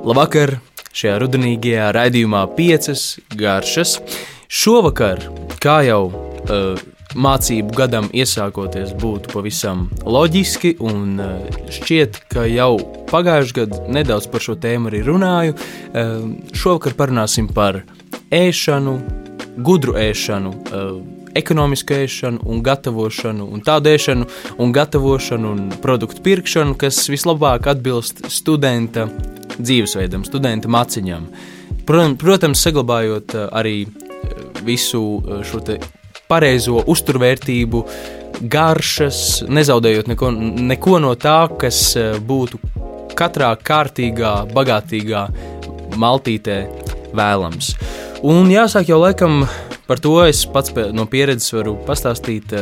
Labvakar! Šajā rudenīgajā raidījumā piecas garšas. Šovakar, kā jau uh, mācību gadam iesākoties, būtu pavisam loģiski, un uh, šķiet, ka jau pagājušajā gadā nedaudz par šo tēmu arī runāju. Uh, šovakar parunāsim par ēšanu, gudru ēšanu. Uh, ekonomisku ēšanu, un gatavošanu, un tādu ēšanu, un gatavošanu, un produktu pirkšanu, kas vislabāk atbilst studenta dzīvesveidam, studenta maciņām. Protams, saglabājot eh, arī eh, visu eh, šo pareizo uzturvērtību, garšas, nezaudējot neko, neko no tā, kas būtu katrā kārtīgā, bagātīgā maltītē vēlams. Un jāsāk jau laikam par to es pats no pieredzes varu pastāstīt,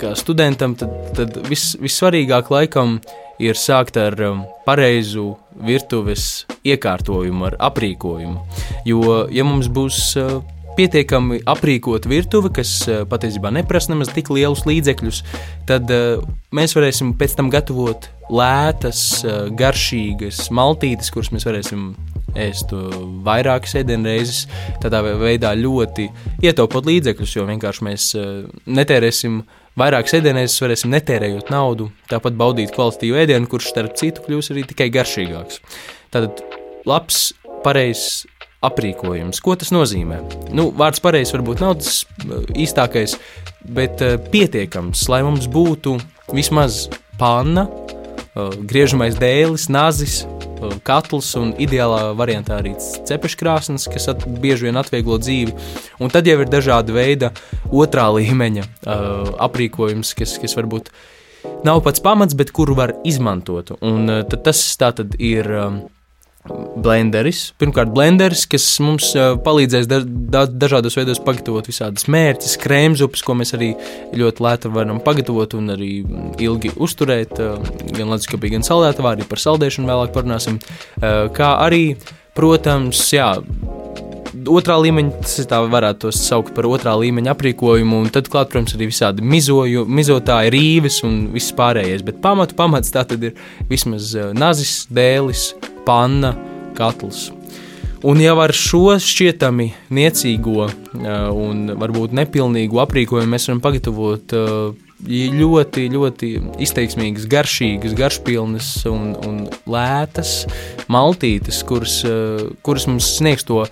kā studentam, tad, tad vis, vissvarīgāk laikam ir sākt ar pareizu virtuves iekārtojumu, ar aprīkojumu. Jo, ja mums būs uh, pietiekami aprīkota virtuve, kas uh, patiesībā neprasa nemaz tik lielus līdzekļus, tad uh, mēs varēsim pēc tam gatavot lētas, garšīgas maltītes, kuras mēs varēsim ēst vairākas ēdienreizes, tādā veidā ļoti ietaupot līdzekļus, jo vienkārši mēs netērēsim Vairākas ēdienreizes varēsim netērējot naudu, tāpat baudīt kvalitatīvu ēdienu, kurš starp citu kļūs arī tikai garšīgāks. Tātad labs, pareizs aprīkojums. Ko tas nozīmē? Nu, vārds pareizs varbūt nav tas uh, īstākais, bet uh, pietiekams, lai mums būtu vismaz panna, griežamais dēlis, nazis, katls un ideālā variantā arī cepeškrāsnes, kas at, bieži vien atvieglo dzīvi. Un tad jau ir dažādi veidi otrā līmeņa uh, aprīkojums, kas, kas varbūt nav pats pamats, bet kuru var izmantot. Un uh, tas tā tad ir. Um, blenderis. Pirmkārt, blenderis, kas mums palīdzēs da da dažādos veidos pagatavot visādas mērķis, krēmzupes, ko mēs arī ļoti lēti varam pagatavot un arī ilgi uzturēt, gan leduskapī, gan saldētavā, arī par saldēšanu vēlāk parunāsim. Kā arī, protams, jā, otrā līmeņa, tas tā varētu tos saukt par otrā līmeņa aprīkojumu, un tad, klāt, protams, arī visādi mizoju, mizotāji, rīves un viss pārējais. Bet pamatu pamats tā tad ir vismaz nazis, dēlis, panna, katls. Un jau ar šo šķietami niecīgo un varbūt nepilnīgu aprīkojumu mēs varam pagatavot ļoti, ļoti izteiksmīgas, garšīgas, garšpilnas un, un lētas maltītes, kuras, kuras mums sniegs to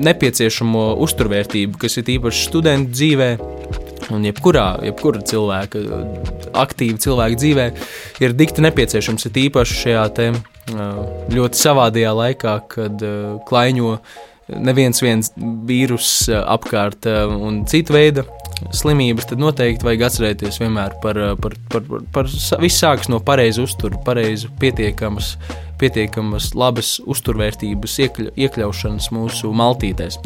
nepieciešamo uzturvērtību, kas ir īpaši studentu dzīvēm Un jebkurā, jebkura cilvēka, aktīva cilvēka dzīvē, ir dikti nepieciešams, ir īpaši šajā te, ļoti savādajā laikā, kad klaiņo neviens viens vīrus apkārt un citu veidu slimības, tad noteikti vajag atcerēties vienmēr par, par, par, par, par visu sākas no pareiza uztura, pareiza pietiekamas pietiekamas, labas uzturvērtības iekļa, iekļaušanas mūsu maltītēs.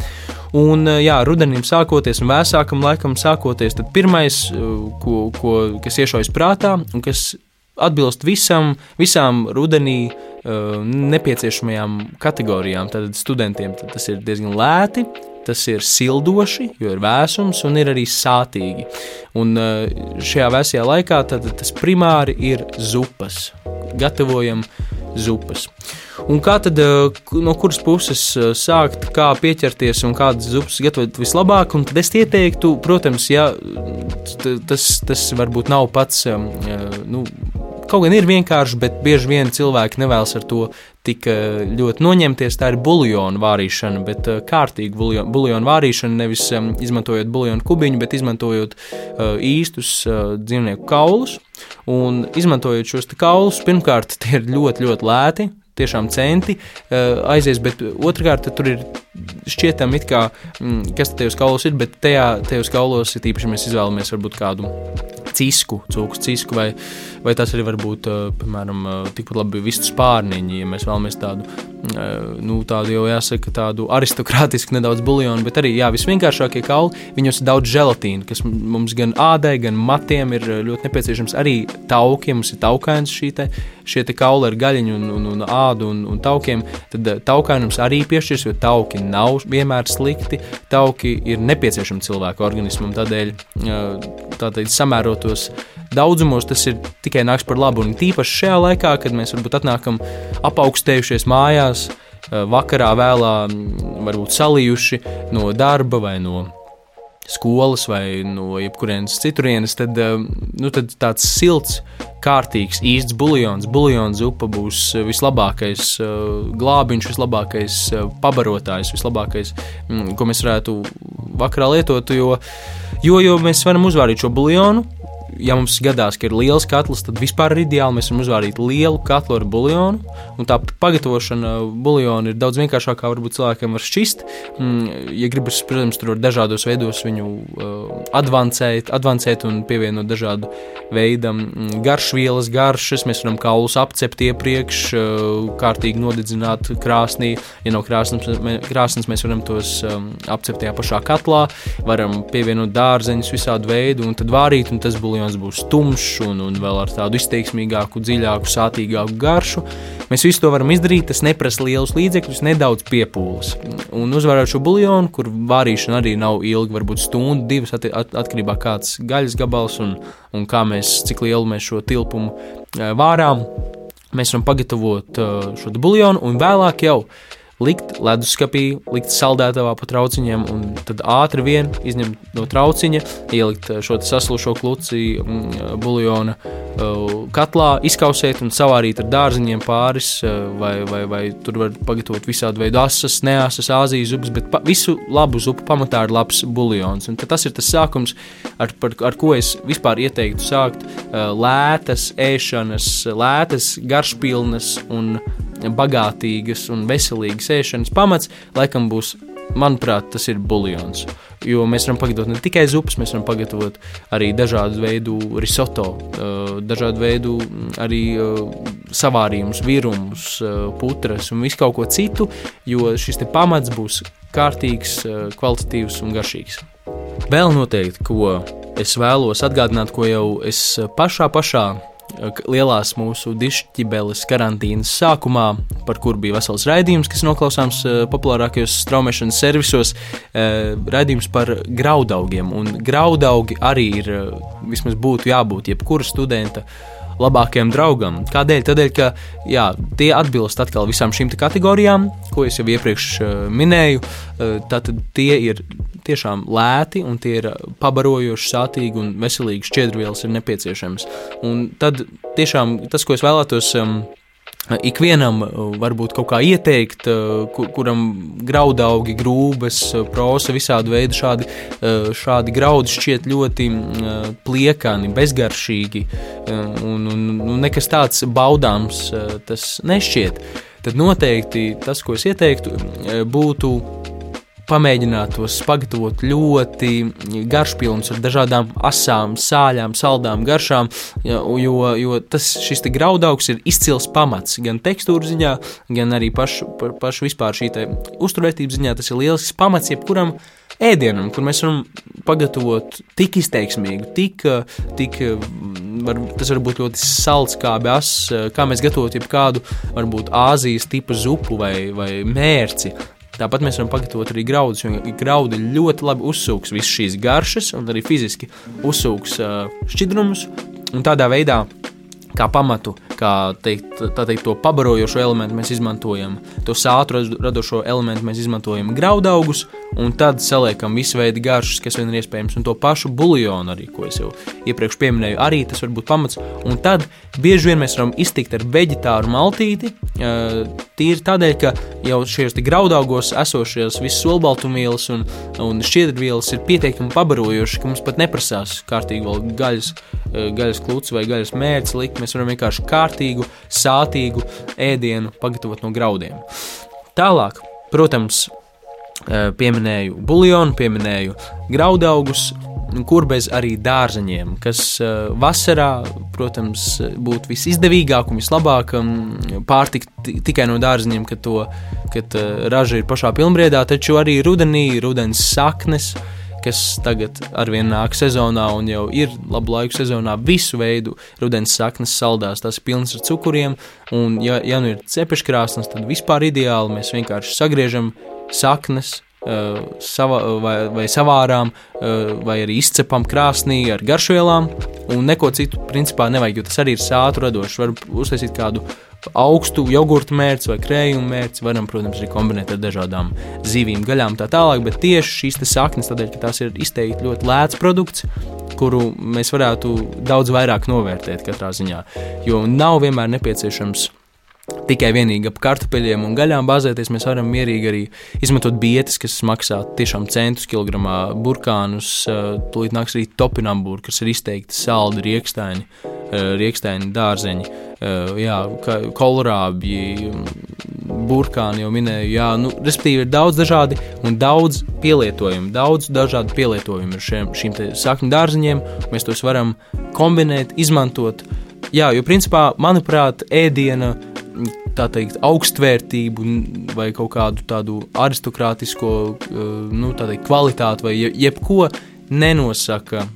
Un, eh, jā, rudenim sākoties un vēsākam laikam sākoties, tad pirmais, eh, ko, ko, kas iešaujas prātā un kas atbilst visam, visām rudenī uh, nepieciešamajām kategorijām. Tad studentiem tad tas ir diezgan lēti, tas ir sildoši, jo ir vēsums un ir arī sātīgi. Un uh, šajā vēsajā laikā tad, tas primāri ir zupas. Gatavojam zupas. Un kā tad, eh, no kuras puses eh, sākt, kā pieķerties un kādas zupas gatavot vislabāk? Un tad es ieteiktu, protams, ja tas, tas varbūt nav pats, eh, nu, kaut gan ir vienkārši, bet bieži vien cilvēki nevēlas ar to tik ļoti noņemties. Tā ir buļbuļsāļu vārīšana, bet kārtīga buļbuļsāļu vārīšana, nevis izmantojot buļbuļsāļu kubiņu, bet izmantojot īstus dzīvnieku kaulus. Un izmantojot šos kaulus, pirmkārt, tie ir ļoti, ļoti lēti tiešām centi uh, aizies, bet otrkārt tur ir šķietami, kā, mm, kas tajos kaulos ir, bet tajā, tajos kaulos ir īpaši, mēs izvēlamies varbūt kādu cisku, cūku cisku, vai, vai tas arī var būt, uh, piemēram, uh, tikpat labi vistu spārniņi, ja mēs vēlamies tādu, nu, tādu jau jāsaka, tādu aristokrātisku nedaudz buļļonu, bet arī, jā, visvienkāršākie kauli, viņos ir daudz želatīna, kas mums gan ādai, gan matiem ir ļoti nepieciešams, arī taukiem, mums ir taukains šī te, šie te kauli ar gaļiņu un, un, un ādu un, un taukiem, tad taukainums arī piešķirs, jo tauki nav vienmēr slikti, tauki ir nepieciešami cilvēku organismam, tādēļ, tādēļ samērotos daudzumos tas ir tikai nāks par labu. Un tīpaši šajā laikā, kad mēs varbūt atnākam apaugstējušies mājās, vakarā vēlā, varbūt salījuši no darba vai no skolas vai no jebkurienes citurienes, tad, nu, tad tāds silts, kārtīgs, īsts buļļons, buļļons upe būs vislabākais glābiņš, vislabākais pabarotājs, vislabākais, ko mēs varētu vakarā lietot. Jo, jo, jo mēs varam uzvārīt šo buļļonu ja mums gadās, ka ir liels katls, tad vispār ir ideāli mēs varam uzvārīt lielu katlu ar buļļonu. Tā pagatavošana buļļona ir daudz vienkāršākā, varbūt cilvēkiem var šķist. Mm, ja gribas, protams, tur dažādos veidos viņu uh, advancēt, advancēt un pievienot dažādu veidu mm, garšvielas, garšas, mēs varam kaulus apcept iepriekš, uh, kārtīgi nodedzināt krāsnī. Ja nav krāsnes, krāsnes mēs varam tos um, apcept tajā pašā katlā, varam pievienot dārzeņus visādu veidu un tad vārīt, un tas buļļons buļļons būs tumšs un, un vēl ar tādu izteiksmīgāku, dziļāku, sātīgāku garšu. Mēs visu to varam izdarīt, tas neprasa lielus līdzekļus, nedaudz piepūles. Un uzvarot šo buļļonu, kur vārīšana arī nav ilga, varbūt stundu, divas at, at, atkarībā no kāds gaļas gabals un, un kā mēs, cik lielu mēs šo tilpumu vārām. Mēs varam pagatavot šo buļļonu un vēlāk jau likt leduskapī, likt saldētavā pa trauciņiem, un tad ātri vien izņemt no trauciņa, ielikt eh, šo saslušo kluci mm, buļļona eh, katlā, izkausēt un savārīt ar dārziņiem pāris, eh, vai, vai, vai tur var pagatavot visādi veidu asas, neasas, āzijas zupas, bet pa, visu labu zupu pamatā ir labs buļļons. Tas ir tas sākums, ar, par, ar ko es vispār ieteiktu sākt lētas ēšanas, lētas, garšpilnas un bagātīgas un veselīgas ēšanas pamats, laikam būs, manuprāt, tas ir buļļons. Jo mēs varam pagatavot ne tikai zupas, mēs varam pagatavot arī dažādu veidu risoto, uh, dažādu veidu mm, arī uh, savārījumus, virumus, uh, putras un visu kaut ko citu, jo šis pamats būs kārtīgs, kvalitatīvs un garšīgs. Vēl noteikti, ko es vēlos atgādināt, ko jau es pašā pašā lielās mūsu dišķibeles karantīnas sākumā, par kur bija vesels raidījums, kas noklausāms eh, populārākajos straumēšanas servisos, eh, raidījums par graudaugiem. Un graudaugi arī ir, eh, vismaz būtu jābūt jebkura studenta labākajam draugam. Kādēļ? Tādēļ, ka jā, tie atbilst atkal visām šīm kategorijām, ko es jau iepriekš minēju. Tātad tie ir tiešām lēti un tie ir pabarojoši, sātīgi un veselīgi šķiedrvielas ir nepieciešams. Un tad tiešām tas, ko es vēlētos. Um, Ikvienam varbūt kaut kā ieteikt, kur, kuram graudaugi, grūbas, prosa, visādi veidi šādi, šādi graudi šķiet ļoti pliekani, bezgaršīgi un, un, un nekas tāds baudāms tas nešķiet. Tad noteikti tas, ko es ieteiktu, būtu pamēģināt tos pagatavot ļoti garšpilnus ar dažādām asām, sāļām, saldām garšām, jo, jo tas šis graudaugs ir izcils pamats gan tekstūras ziņā, gan arī pašu, pašu vispār šī uzturētības ziņā. Tas ir lielisks pamats jebkuram ēdienam, kur mēs varam pagatavot tik izteiksmīgu, tik, tik var, tas var būt ļoti salds, kā bēs, kā mēs gatavot jebkādu, varbūt Āzijas tipu zupu vai, vai mērci. Tāpat mēs varam pagatavot arī graudus, jo graudi ļoti labi uzsūks visas šīs garšas un arī fiziski uzsūks šķidrumus. Un tādā veidā kā pamatu, kā teikt, teikt, to pabarojošo elementu mēs izmantojam, to sātru radošo elementu mēs izmantojam graudaugus, un tad saliekam visu veidu garšas, kas vien ir iespējams, un to pašu buļļonu arī, ko es jau iepriekš pieminēju, arī tas var būt pamats. Un tad bieži vien mēs varam iztikt ar veģetāru maltīti, tīri tādēļ, ka jau šajos graudaugos esošajās visas olbaltumvielas un, un šķiedrvielas ir pietiekami pabarojošas, ka mums pat neprasās kārtīgi vēl gaļas, gaļas klūts vai gaļas mērķis likt mēs varam vienkārši kārtīgu, sātīgu ēdienu pagatavot no graudiem. Tālāk, protams, pieminēju buļļonu, pieminēju graudaugus, kur bez arī dārzeņiem, kas uh, vasarā, protams, būtu visizdevīgāk un vislabāk um, pārtikt tikai no dārzeņiem, kad, to, kad uh, raža ir pašā pilnbriedā, taču arī rudenī, rudens saknes, kas tagad arvien nāk sezonā un jau ir labu laiku sezonā, visu veidu rudens saknes saldās. Tas ir pilns ar cukuriem, un, ja, ja nu ir cepeškrāsnes, tad vispār ideāli mēs vienkārši sagriežam saknes. sava, vai, vai savārām, vai arī izcepam krāsnī ar garšvielām, un neko citu principā nevajag, jo tas arī ir sātu radošs. Var uztaisīt kādu augstu jogurtu mērci vai krējumu mērci. Varam, protams, arī kombinēt ar dažādām zivīm, gaļām tā tālāk, bet tieši šīs saknes, tādēļ, ka tās ir izteikti ļoti lēts produkts, kuru mēs varētu daudz vairāk novērtēt katrā ziņā. Jo nav vienmēr nepieciešams tikai vienīgi ap kartupeļiem un gaļām bāzēties, mēs varam mierīgi arī izmantot bietas, kas maksā tiešām centus kilogramā, burkānus, tūlīt nāks arī topinambūri, kas ir izteikti saldi rieksteini, rieksteini dārzeņi, jā, kolorābji, burkāni jau minēju, jā, nu, respektīvi ir daudz dažādi un daudz pielietojumu, daudz dažādu pielietojumu ar šiem, šīm sakņu dārziņiem, mēs tos varam kombinēt, izmantot, jā, jo principā, manuprāt, ēdiena tā teikt, augstvērtību vai kaut kādu tādu aristokrātisko eh, nu, teikt, kvalitāti vai jebko nenosaka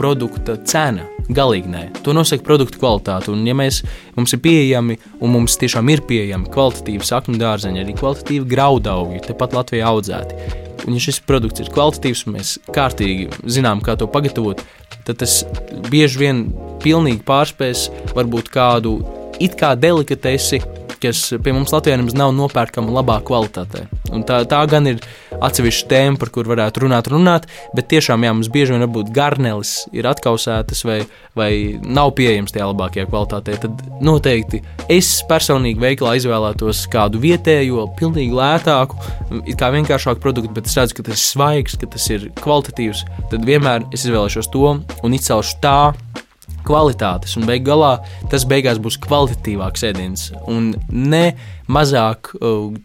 produkta cena. Galīgi nē, to nosaka produktu kvalitāte. Un, ja mēs, mums ir pieejami, un mums tiešām ir pieejami kvalitatīvi sakņu dārzeņi, arī kvalitatīvi graudaugi, tepat Latvijā audzēti, un ja šis produkts ir kvalitatīvs, un mēs kārtīgi zinām, kā to pagatavot, tad tas bieži vien pilnīgi pārspēs varbūt kādu it kā delikatesi kas pie mums Latvijā nemaz nav nopērkama labā kvalitātē. Un tā, tā gan ir atsevišķa tēma, par kur varētu runāt, runāt, bet tiešām jā, mums bieži vien varbūt garnelis ir atkausētas vai, vai nav pieejams tajā labākajā kvalitātē. Tad noteikti es personīgi veikalā izvēlētos kādu vietējo, pilnīgi lētāku, kā vienkāršāku produktu, bet es redzu, ka tas ir svaigs, ka tas ir kvalitatīvs. Tad vienmēr es izvēlēšos to un izcelšu tā kvalitātes, un beig galā tas beigās būs kvalitatīvāks ēdiens un ne mazāk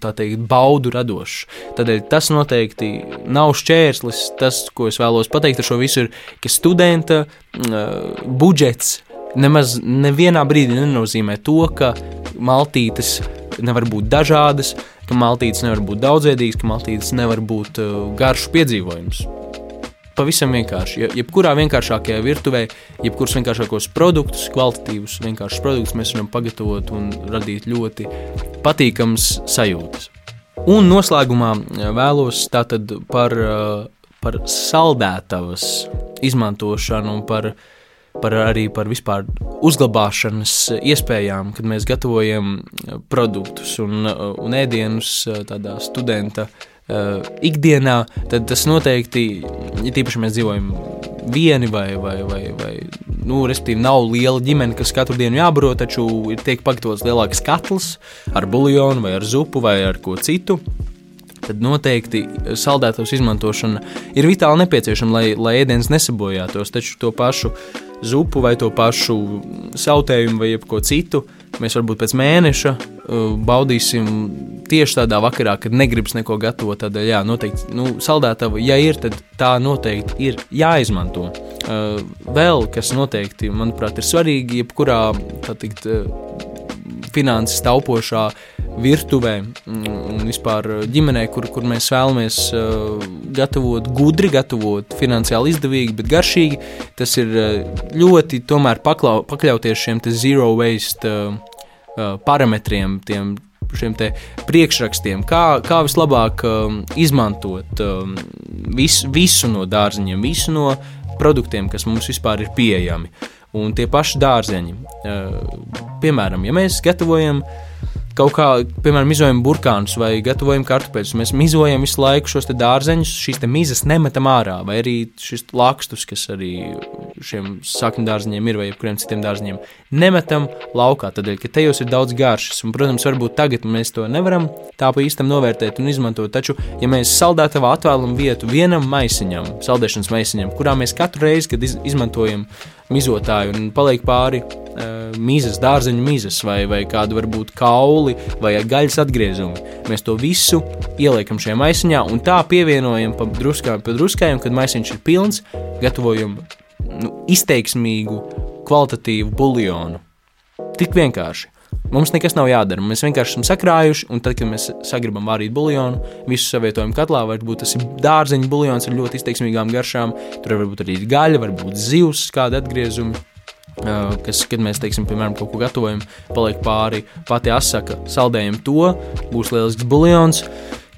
teikt, baudu radošs. Tādēļ tas noteikti nav šķērslis. Tas, ko es vēlos pateikt ar šo visu, ir, ka studenta uh, budžets nemaz nevienā brīdī nenozīmē to, ka maltītes nevar būt dažādas, ka maltītes nevar būt daudzveidīgas, ka maltītes nevar būt uh, garšu piedzīvojums. Pavisam vienkārši. Ja, jebkurā vienkāršākajā virtuvē, jebkurus vienkāršākos produktus, kvalitatīvus, vienkāršus produktus mēs varam pagatavot un radīt ļoti patīkamas sajūtas. Un noslēgumā eh, vēlos tātad par, eh, par saldētavas izmantošanu un par, par arī par vispār uzglabāšanas iespējām, kad mēs gatavojam produktus un, un ēdienus tādā studenta uh, uh, ikdienā, tad tas noteikti, ja tīpaši mēs dzīvojam vieni vai, vai, vai, vai nu, respektīvi, nav liela ģimene, kas katru dienu jābaro, taču ir tiek pagatavots lielāks katls ar buļļonu vai ar zupu vai ar ko citu. Tad noteikti saldētos izmantošana ir vitāli nepieciešama, lai, lai ēdiens nesabojātos. Taču to pašu zupu vai to pašu sautējumu vai ko citu mēs varbūt pēc mēneša uh, baudīsim tieši tādā vakarā, kad negribas neko gatavot. Tad, jā, noteikti, nu, saldētava, ja ir, tad tā noteikti ir jāizmanto. Uh, vēl kas noteikti, manuprāt, ir svarīgi, jebkurā tikt, uh, finanses taupošā virtuvē un vispār ģimenē, kur, kur mēs vēlamies uh, gatavot gudri, gatavot finansiāli izdevīgi, bet garšīgi. Tas ir ļoti tomēr paklau, pakļauties šiem zero waste parametriem, tiem šiem priekšrakstiem, kā, kā vislabāk um, izmantot um, visu, visu no dārziņiem, visu no produktiem, kas mums vispār ir pieejami. Un tie paši dārzeņi. Uh, piemēram, ja mēs gatavojam kaut kā, piemēram, mizojam burkānus vai gatavojam kartupeļus. Mēs mizojam visu laiku šos dārzeņus, šīs mizas nemetam ārā, vai arī šis lakstus, kas arī šiem sakņu dārzeņiem ir, vai kuriem citiem dārzeņiem, nemetam laukā. Tādēļ, ka tajos ir daudz garšas, un, protams, varbūt tagad mēs to nevaram tā pa īstam novērtēt un izmantot. Taču, ja mēs saldētavā atvēlam vietu vienam maisiņam, saldēšanas maisiņam, kurā mēs katru reizi, kad iz, izmantojam mizotāju un paliek pāri uh, mizas, dārzeņu mizas vai, vai kādu varbūt kauli vai gaļas atgriezumi. Mēs to visu ieliekam šajā maisiņā un tā pievienojam pa druskām, pa druskājiem, kad maisiņš ir pilns, gatavojam nu, izteiksmīgu, kvalitatīvu buļļonu. Tik vienkārši. Mums nekas nav jādara. Mēs vienkārši esam sakrājuši, un tad, kad mēs sagribam vārīt buļļonu, visu savietojam katlā, varbūt tas ir dārzeņu buļļons ar ļoti izteiksmīgām garšām. Tur var būt arī gaļa, varbūt zivs, kāda atgriezuma. Kas, kad mēs, teiksim, piemēram, kaut ko gatavojam, paliek pāri pati asaka, saldējam to, būs lielisks buļļons.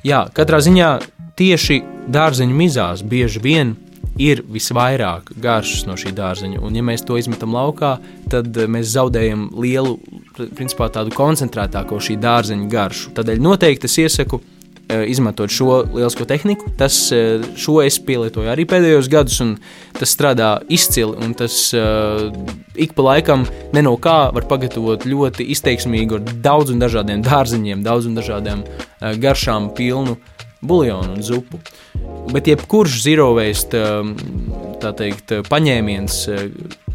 Jā, katrā ziņā tieši dārzeņu mizās bieži vien ir visvairāk garšas no šī dārzeņa. Un, ja mēs to izmetam laukā, tad mēs zaudējam lielu, principā tādu koncentrētāko šī dārzeņa garšu. Tādēļ noteikti es iesaku Eh, izmantot šo lielisko tehniku. Tas, eh, šo es pielietoju arī pēdējos gados, un tas strādā izcili. Tas uh, ik pa laikam, ne no kā, var pagatavot ļoti izteiksmīgu, ar daudz un dažādiem dārziņiem, daudz un dažādiem uh, garšām pilnu buļļonu un zupu. Bet jebkurš zero waste teikt, paņēmiens,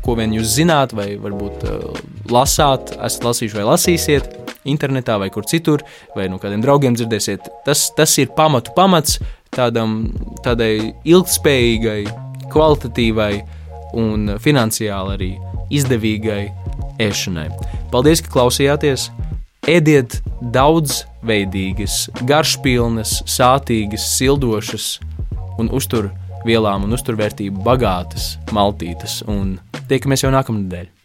ko vien jūs zināt, vai varbūt lasāt, esat lasījuši vai lasīsiet, internetā vai kur citur, vai no kādiem draugiem dzirdēsiet. Tas, tas ir pamatu pamats tādam, tādai ilgspējīgai, kvalitatīvai un finansiāli arī izdevīgai ēšanai. Paldies, ka klausījāties! Ēdiet daudzveidīgas, garšpilnas, sātīgas, sildošas un uzturvielām un uzturvērtību bagātas maltītes, un tiekamies jau nākamnedēļ!